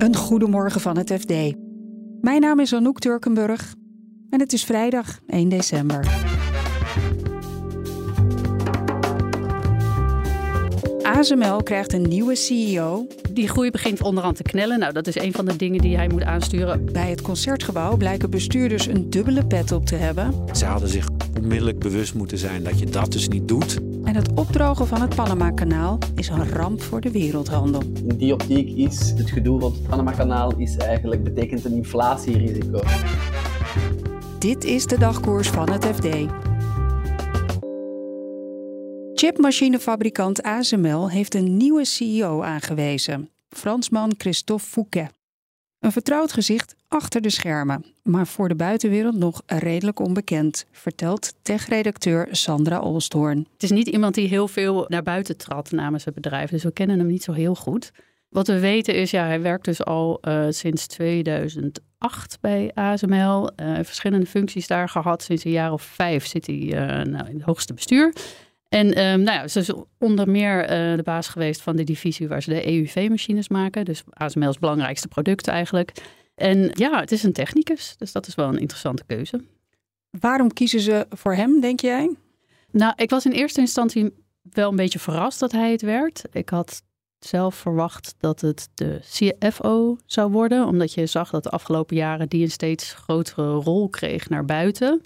Een goedemorgen van het FD. Mijn naam is Anouk Turkenburg en het is vrijdag 1 december. ASML krijgt een nieuwe CEO. Die groei begint onderhand te knellen. Nou, dat is een van de dingen die hij moet aansturen. Bij het concertgebouw blijken bestuurders een dubbele pet op te hebben. Ze hadden zich onmiddellijk bewust moeten zijn dat je dat dus niet doet. En het opdrogen van het Panama-kanaal is een ramp voor de wereldhandel. In die optiek is het gedoe rond het Panama-kanaal is eigenlijk betekent een inflatierisico. Dit is de dagkoers van het FD. Chipmachinefabrikant ASML heeft een nieuwe CEO aangewezen, Fransman Christophe Fouquet. Een vertrouwd gezicht achter de schermen, maar voor de buitenwereld nog redelijk onbekend, vertelt tech-redacteur Sandra Olsthoorn. Het is niet iemand die heel veel naar buiten trad namens het bedrijf, dus we kennen hem niet zo heel goed. Wat we weten is, ja, hij werkt dus al uh, sinds 2008 bij ASML. Uh, verschillende functies daar gehad. Sinds een jaar of vijf zit hij uh, nou, in het hoogste bestuur. En um, nou ja, ze is onder meer uh, de baas geweest van de divisie waar ze de EUV-machines maken. Dus ASML's belangrijkste product eigenlijk. En ja, het is een technicus, dus dat is wel een interessante keuze. Waarom kiezen ze voor hem, denk jij? Nou, ik was in eerste instantie wel een beetje verrast dat hij het werd. Ik had zelf verwacht dat het de CFO zou worden, omdat je zag dat de afgelopen jaren die een steeds grotere rol kreeg naar buiten.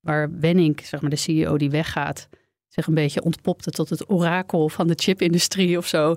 Waar Wenning, zeg maar de CEO die weggaat, zich een beetje ontpopte tot het orakel van de chipindustrie of zo.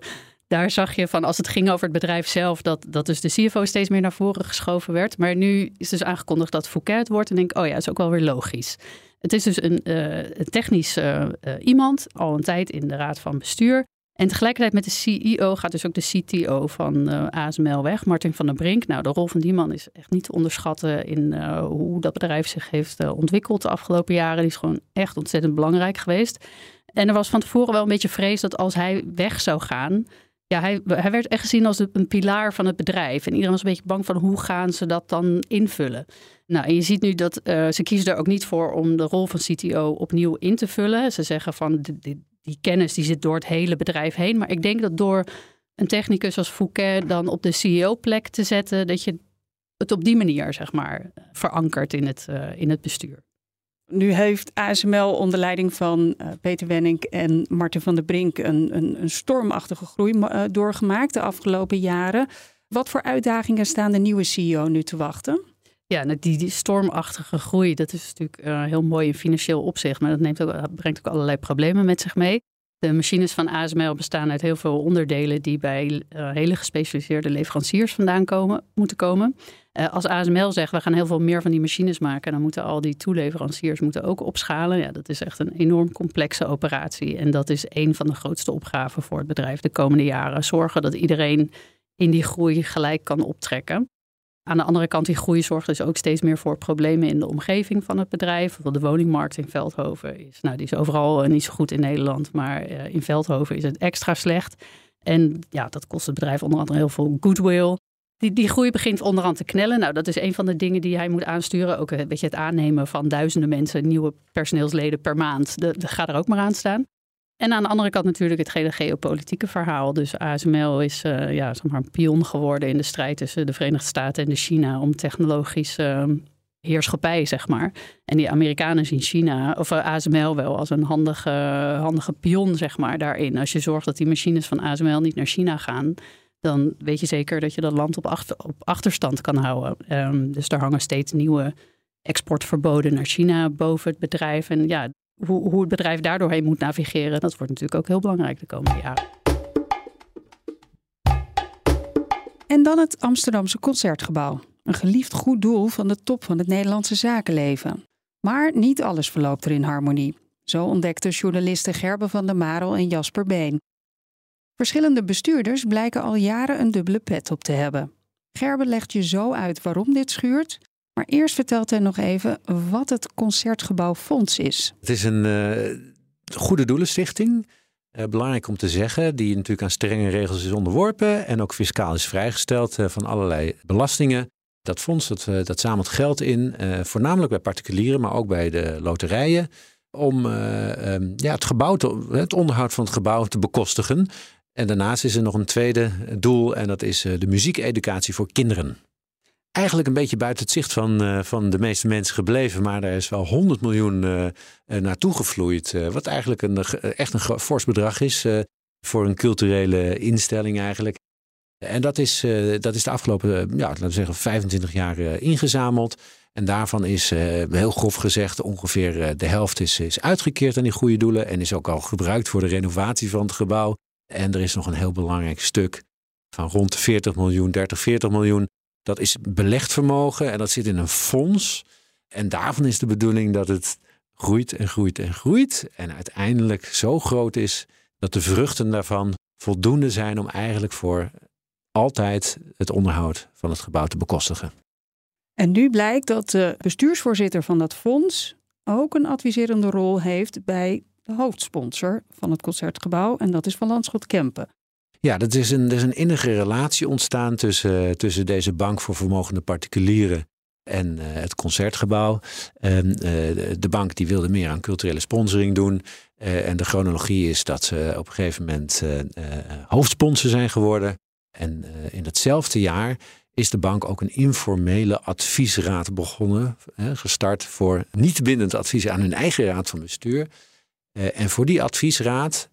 Daar zag je van als het ging over het bedrijf zelf, dat, dat dus de CFO steeds meer naar voren geschoven werd. Maar nu is dus aangekondigd dat Fouquet het wordt. En denk oh ja, is ook wel weer logisch. Het is dus een, een technisch uh, uh, iemand, al een tijd in de raad van bestuur. En tegelijkertijd met de CEO gaat dus ook de CTO van uh, ASML weg, Martin van der Brink. Nou, de rol van die man is echt niet te onderschatten in uh, hoe dat bedrijf zich heeft uh, ontwikkeld de afgelopen jaren. Die is gewoon echt ontzettend belangrijk geweest. En er was van tevoren wel een beetje vrees dat als hij weg zou gaan, ja, hij, hij werd echt gezien als een pilaar van het bedrijf. En iedereen was een beetje bang van hoe gaan ze dat dan invullen. Nou, en je ziet nu dat ze kiezen er ook niet voor om de rol van CTO opnieuw in te vullen. Ze zeggen van dit, die kennis die zit door het hele bedrijf heen. Maar ik denk dat door een technicus als Fouquet dan op de CEO-plek te zetten, dat je het op die manier, zeg maar, verankert in het, uh, in het bestuur. Nu heeft ASML onder leiding van uh, Peter Wenning en Martin van der Brink een, een, een stormachtige groei uh, doorgemaakt de afgelopen jaren. Wat voor uitdagingen staan de nieuwe CEO nu te wachten? Ja, die, die stormachtige groei, dat is natuurlijk uh, heel mooi in financieel opzicht, maar dat neemt ook, brengt ook allerlei problemen met zich mee. De machines van ASML bestaan uit heel veel onderdelen die bij uh, hele gespecialiseerde leveranciers vandaan komen, moeten komen. Uh, als ASML zegt, we gaan heel veel meer van die machines maken, dan moeten al die toeleveranciers moeten ook opschalen. Ja, dat is echt een enorm complexe operatie. En dat is een van de grootste opgaven voor het bedrijf de komende jaren. Zorgen dat iedereen in die groei gelijk kan optrekken. Aan de andere kant, die groei zorgt dus ook steeds meer voor problemen in de omgeving van het bedrijf. De woningmarkt in Veldhoven is, nou, die is overal niet zo goed in Nederland, maar uh, in Veldhoven is het extra slecht. En ja, dat kost het bedrijf onder andere heel veel goodwill. Die, die groei begint onderhand te knellen. Nou, dat is een van de dingen die hij moet aansturen. Ook een beetje het aannemen van duizenden mensen, nieuwe personeelsleden per maand. Gaat er ook maar aan staan. En aan de andere kant natuurlijk het hele geopolitieke verhaal. Dus ASML is uh, ja, zeg maar een pion geworden in de strijd tussen de Verenigde Staten en de China om technologische uh, heerschappij, zeg maar. En die Amerikanen zien China, of uh, ASML wel, als een handige, handige pion, zeg maar, daarin. Als je zorgt dat die machines van ASML niet naar China gaan, dan weet je zeker dat je dat land op, achter, op achterstand kan houden. Um, dus daar hangen steeds nieuwe exportverboden naar China boven het bedrijf. En ja, hoe, het bedrijf daardoorheen moet navigeren, dat wordt natuurlijk ook heel belangrijk de komende jaren. En dan het Amsterdamse Concertgebouw. Een geliefd goed doel van de top van het Nederlandse zakenleven. Maar niet alles verloopt er in harmonie. Zo ontdekten journalisten Gerben van der Marel en Jasper Been. Verschillende bestuurders blijken al jaren een dubbele pet op te hebben. Gerben legt je zo uit waarom dit schuurt maar eerst vertelt hij nog even wat het Concertgebouw Fonds is. Het is een uh, goede doelenstichting. Uh, belangrijk om te zeggen, die natuurlijk aan strenge regels is onderworpen en ook fiscaal is vrijgesteld uh, van allerlei belastingen. Dat fonds dat, dat zamelt geld in, voornamelijk bij particulieren, maar ook bij de loterijen, om um, ja, het, gebouw te, het onderhoud van het gebouw te bekostigen. En daarnaast is er nog een tweede doel en dat is de muziekeducatie voor kinderen eigenlijk een beetje buiten het zicht van, uh, van de meeste mensen gebleven. Maar er is wel 100 miljoen uh, naartoe gevloeid. Wat eigenlijk een, echt een fors bedrag is voor een culturele instelling eigenlijk. En dat is, dat is de afgelopen, ja, laten we zeggen, 25 jaar ingezameld. En daarvan is heel grof gezegd ongeveer de helft is, is uitgekeerd aan die goede doelen. En is ook al gebruikt voor de renovatie van het gebouw. En er is nog een heel belangrijk stuk van rond de 40 miljoen, 30, 40 miljoen dat is belegd vermogen en dat zit in een fonds. En daarvan is de bedoeling dat het groeit en groeit en groeit. En uiteindelijk zo groot is dat de vruchten daarvan voldoende zijn om eigenlijk voor altijd het onderhoud van het gebouw te bekostigen. En nu blijkt dat de bestuursvoorzitter van dat fonds ook een adviserende rol heeft bij de hoofdsponsor van het concertgebouw. En dat is Van Landschot Kempen. Ja, dat is een, er is een innige relatie ontstaan tussen, tussen deze bank voor vermogende particulieren en uh, het concertgebouw. En, uh, de bank die wilde meer aan culturele sponsoring doen. Uh, en de chronologie is dat ze op een gegeven moment hoofdsponsor zijn geworden. En in datzelfde jaar is de bank ook een informele adviesraad begonnen. gestart voor niet bindend advies aan hun eigen raad van bestuur. en voor die adviesraad,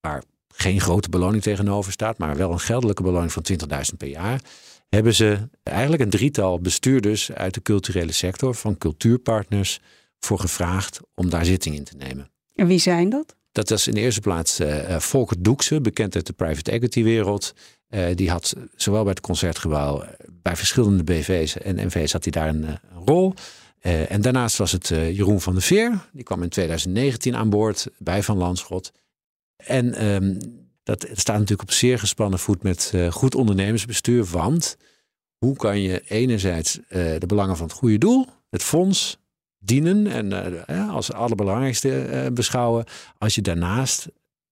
waar geen grote beloning tegenover staat, maar wel een geldelijke beloning van 20.000 per jaar, hebben ze eigenlijk een drietal bestuurders uit de culturele sector van cultuurpartners voor gevraagd om daar zitting in te nemen. En wie zijn dat? Dat was in de eerste plaats uh, Volker Doekse, bekend uit de private equity wereld. Uh, die had zowel bij het concertgebouw, bij verschillende BV's en NV's had hij daar een, een rol. Uh, en daarnaast was het Jeroen van der Veer. Die kwam in 2019 aan boord bij Van Landschot. En um, dat staat natuurlijk op zeer gespannen voet met uh, goed ondernemersbestuur. Want hoe kan je enerzijds uh, de belangen van het goede doel, het fonds, dienen en uh, als allerbelangrijkste beschouwen, als je daarnaast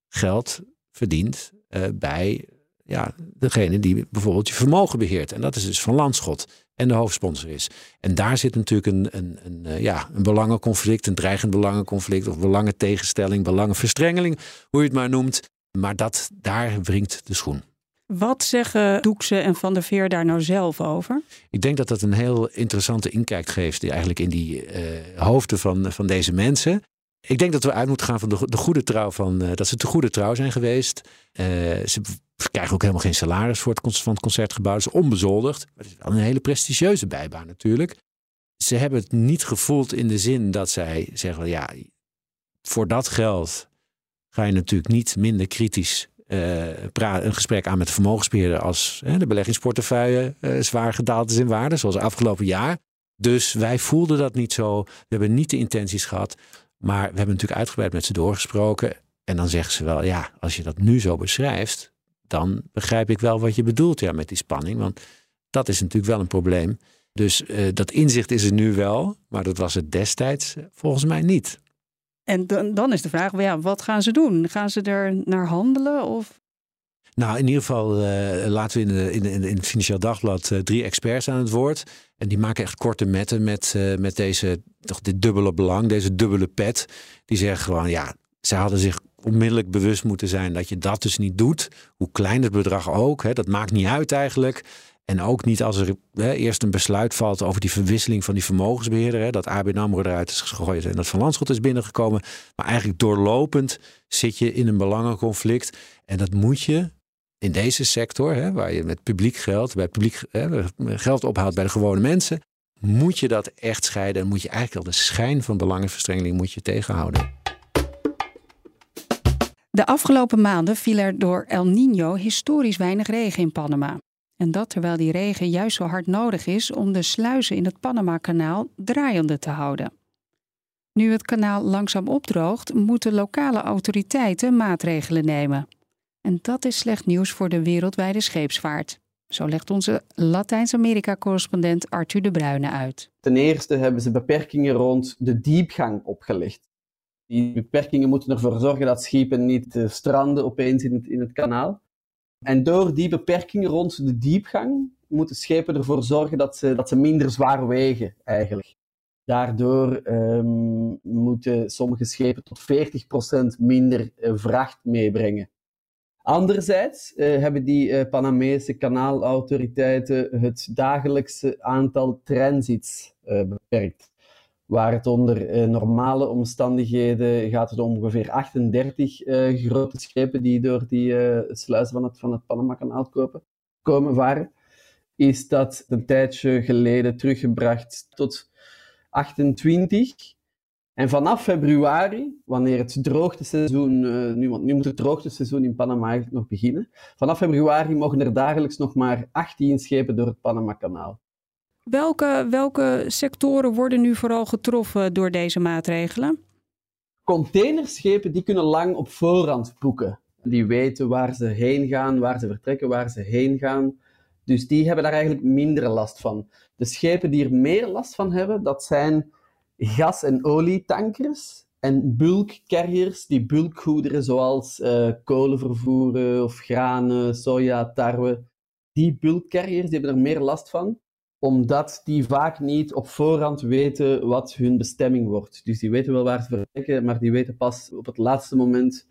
geld verdient bij ja, degene die bijvoorbeeld je vermogen beheert. En dat is dus van Landschot en de hoofdsponsor is. En daar zit natuurlijk een, een, een, ja, een belangenconflict, een dreigend belangenconflict of belangentegenstelling, belangenverstrengeling, hoe je het maar noemt. Maar dat, daar wringt de schoen. Wat zeggen Doekse en Van der Veer daar nou zelf over? Ik denk dat dat een heel interessante inkijk geeft eigenlijk in die uh, hoofden van, van deze mensen. Ik denk dat we uit moeten gaan van de, de goede trouw van uh, dat ze te goede trouw zijn geweest. Uh, ze krijgen ook helemaal geen salaris voor het, van het concertgebouw. Dat is onbezoldigd. Maar het is wel een hele prestigieuze bijbaan natuurlijk. Ze hebben het niet gevoeld in de zin dat zij zeggen: ja, voor dat geld ga je natuurlijk niet minder kritisch uh, een gesprek aan met de vermogensbeheerder als de beleggingsportefeuille zwaar gedaald is in waarde, zoals afgelopen jaar. Dus wij voelden dat niet zo. We hebben niet de intenties gehad. Maar we hebben natuurlijk uitgebreid met ze doorgesproken. En dan zeggen ze wel, ja, als je dat nu zo beschrijft, dan begrijp ik wel wat je bedoelt ja, met die spanning. Want dat is natuurlijk wel een probleem. Dus uh, dat inzicht is er nu wel, maar dat was het destijds volgens mij niet. En dan, dan is de vraag, ja, wat gaan ze doen? Gaan ze er naar handelen? Of? Nou, in ieder geval uh, laten we in, in, in, het Financieel Dagblad uh, drie experts aan het woord. En die maken echt korte metten met, uh, met deze, toch dit dubbele belang, deze dubbele pet. Die zeggen gewoon, ja, ze hadden zich onmiddellijk bewust moeten zijn dat je dat dus niet doet. Hoe klein het bedrag ook, hè, dat maakt niet uit eigenlijk. En ook niet als er hè, eerst een besluit valt over die verwisseling van die vermogensbeheerder. Hè, dat ABN AMRO eruit is gegooid en dat Van Landschot is binnengekomen. Maar eigenlijk doorlopend zit je in een belangenconflict. En dat moet je in deze sector, hè, waar je met publiek geld, bij publiek hè, geld ophaalt bij de gewone mensen. Moet je dat echt scheiden en moet je eigenlijk al de schijn van belangenverstrengeling moet je tegenhouden. De afgelopen maanden viel er door El Niño historisch weinig regen in Panama. En dat terwijl die regen juist zo hard nodig is om de sluizen in het Panama-kanaal draaiende te houden. Nu het kanaal langzaam opdroogt, moeten lokale autoriteiten maatregelen nemen. En dat is slecht nieuws voor de wereldwijde scheepsvaart. Zo legt onze Latijns-Amerika-correspondent Arthur de Bruyne uit. Ten eerste hebben ze beperkingen rond de diepgang opgelegd. Die beperkingen moeten ervoor zorgen dat schepen niet eh, stranden opeens in het, in het kanaal. En door die beperkingen rond de diepgang moeten schepen ervoor zorgen dat ze, dat ze minder zwaar wegen, eigenlijk. Daardoor um, moeten sommige schepen tot 40% minder eh, vracht meebrengen. Anderzijds uh, hebben die uh, Panamese kanaalautoriteiten het dagelijkse aantal transits uh, beperkt. Waar het onder normale omstandigheden gaat het om ongeveer 38 grote schepen die door die sluizen van het, van het Panama-kanaal komen varen. Is dat een tijdje geleden teruggebracht tot 28. En vanaf februari, wanneer het droogteseizoen, uh, nu, want nu moet het droogteseizoen in Panama eigenlijk nog beginnen, vanaf februari mogen er dagelijks nog maar 18 schepen door het Panama-kanaal. Welke, welke sectoren worden nu vooral getroffen door deze maatregelen? Containerschepen die kunnen lang op voorhand boeken. Die weten waar ze heen gaan, waar ze vertrekken, waar ze heen gaan. Dus die hebben daar eigenlijk minder last van. De schepen die er meer last van hebben, dat zijn gas- en olietankers en bulkcarriers die bulkgoederen zoals uh, kolen vervoeren of granen, soja, tarwe. Die bulkcarriers die hebben er meer last van, omdat die vaak niet op voorhand weten wat hun bestemming wordt. Dus die weten wel waar ze vertrekken, maar die weten pas op het laatste moment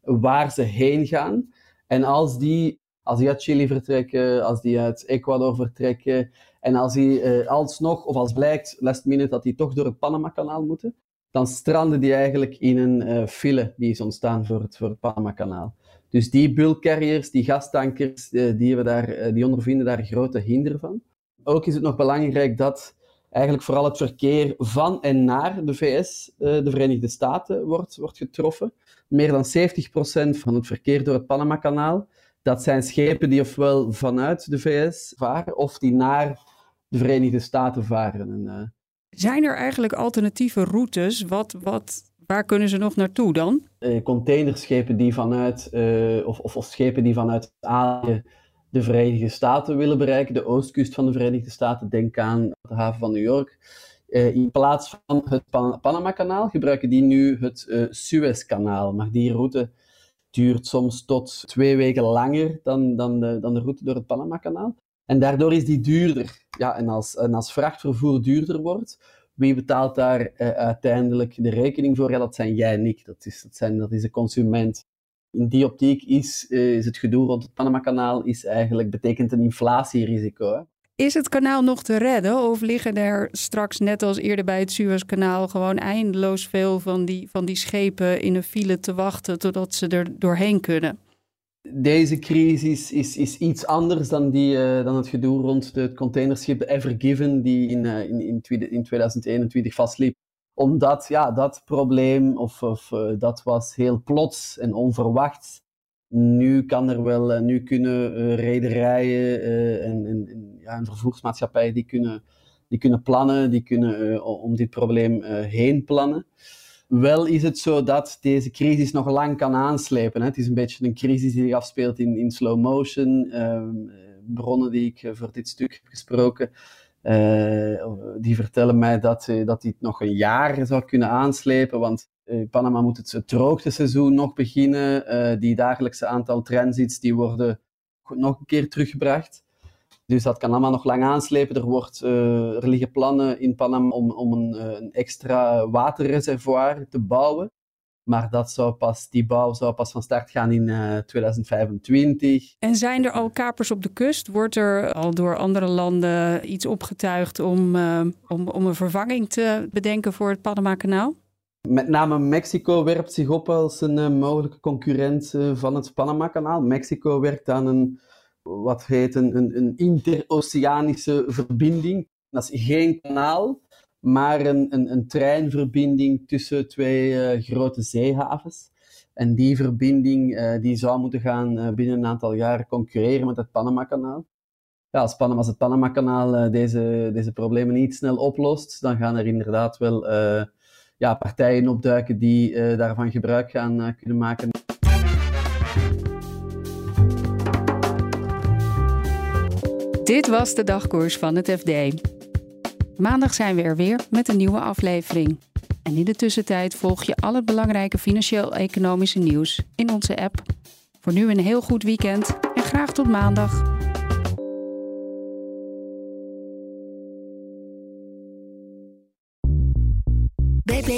waar ze heen gaan. En als die, als die uit Chili vertrekken, als die uit Ecuador vertrekken, en als die uh, alsnog, of als blijkt, last minute, dat die toch door het Panama-kanaal moeten, dan stranden die eigenlijk in een uh, file die is ontstaan voor het, voor Panama-kanaal. Dus die bulkcarriers, die gastankers, uh, die, we daar, die ondervinden daar grote hinder van. Ook is het nog belangrijk dat eigenlijk vooral het verkeer van en naar de VS, de Verenigde Staten, wordt, wordt getroffen. Meer dan 70% van het verkeer door het Panama-kanaal, dat zijn schepen die ofwel vanuit de VS varen, of die naar de Verenigde Staten varen. En, uh... Zijn er eigenlijk alternatieve routes? Wat, wat, waar kunnen ze nog naartoe dan? Uh, containerschepen die vanuit, uh, of, of, of, schepen die vanuit Azië de Verenigde Staten willen bereiken, de oostkust van de Verenigde Staten, denk aan de haven van New York. in plaats van het Pan Panama-kanaal gebruiken die nu het Suezkanaal. Maar die route duurt soms tot twee weken langer dan, dan, de, dan de route door het Panama-kanaal. En daardoor is die duurder. Ja, en als, en als vrachtvervoer duurder wordt, wie betaalt daar uh, uiteindelijk de rekening voor? Ja, dat zijn jij en ik. Dat is, dat zijn, dat is de consument. In die optiek is, uh, is het gedoe rond het Panama-kanaal is eigenlijk, betekent een inflatierisico. Hè? Is het kanaal nog te redden of liggen er straks, net als eerder bij het Suezkanaal, gewoon eindeloos veel van die, van die schepen in een file te wachten totdat ze er doorheen kunnen? Deze crisis is, is iets anders dan, die, uh, dan het gedoe rond het containerschip Ever Given, die in, uh, in, in, in 2021 vastliep. Omdat ja, dat probleem, of, of uh, dat was heel plots en onverwachts. Nu kan er wel, nu kunnen rederijen en, en, ja, en vervoersmaatschappijen die kunnen, die kunnen plannen, die kunnen om dit probleem heen plannen. Wel is het zo dat deze crisis nog lang kan aanslepen. Hè. Het is een beetje een crisis die zich afspeelt in, in slow motion. Uh, bronnen die ik voor dit stuk heb gesproken, uh, die vertellen mij dat, uh, dat dit nog een jaar zou kunnen aanslepen. Want in Panama moet het, het droogteseizoen nog beginnen. die dagelijkse aantal transits die worden nog een keer teruggebracht. Dus dat kan allemaal nog lang aanslepen. Er, wordt, uh, er liggen plannen in Panama om, om een, uh, een, extra waterreservoir te bouwen. Maar dat zou pas, die bouw zou pas van start gaan in uh, eh, 2025. En zijn er al kapers op de kust? Wordt er al door andere landen iets opgetuigd om, om, om een vervanging te bedenken voor het Panama-kanaal? Met name Mexico werpt zich op als een mogelijke concurrent van het Panama-kanaal. Mexico werkt aan een wat heet een, een, een interoceanische verbinding. Dat is geen kanaal, maar een, een, een treinverbinding tussen twee uh, grote zeehavens. En die verbinding uh, die zou moeten gaan uh, binnen een aantal jaren concurreren met het Panama-kanaal. Ja, als, als het Panama-kanaal deze, deze problemen niet snel oplost, dan gaan er inderdaad wel ja, partijen opduiken die daarvan gebruik gaan kunnen maken. Dit was de dagkoers van het FD. Maandag zijn we er weer met een nieuwe aflevering. En in de tussentijd volg je al het belangrijke financieel-economische nieuws in onze app. Voor nu een heel goed weekend en graag tot maandag.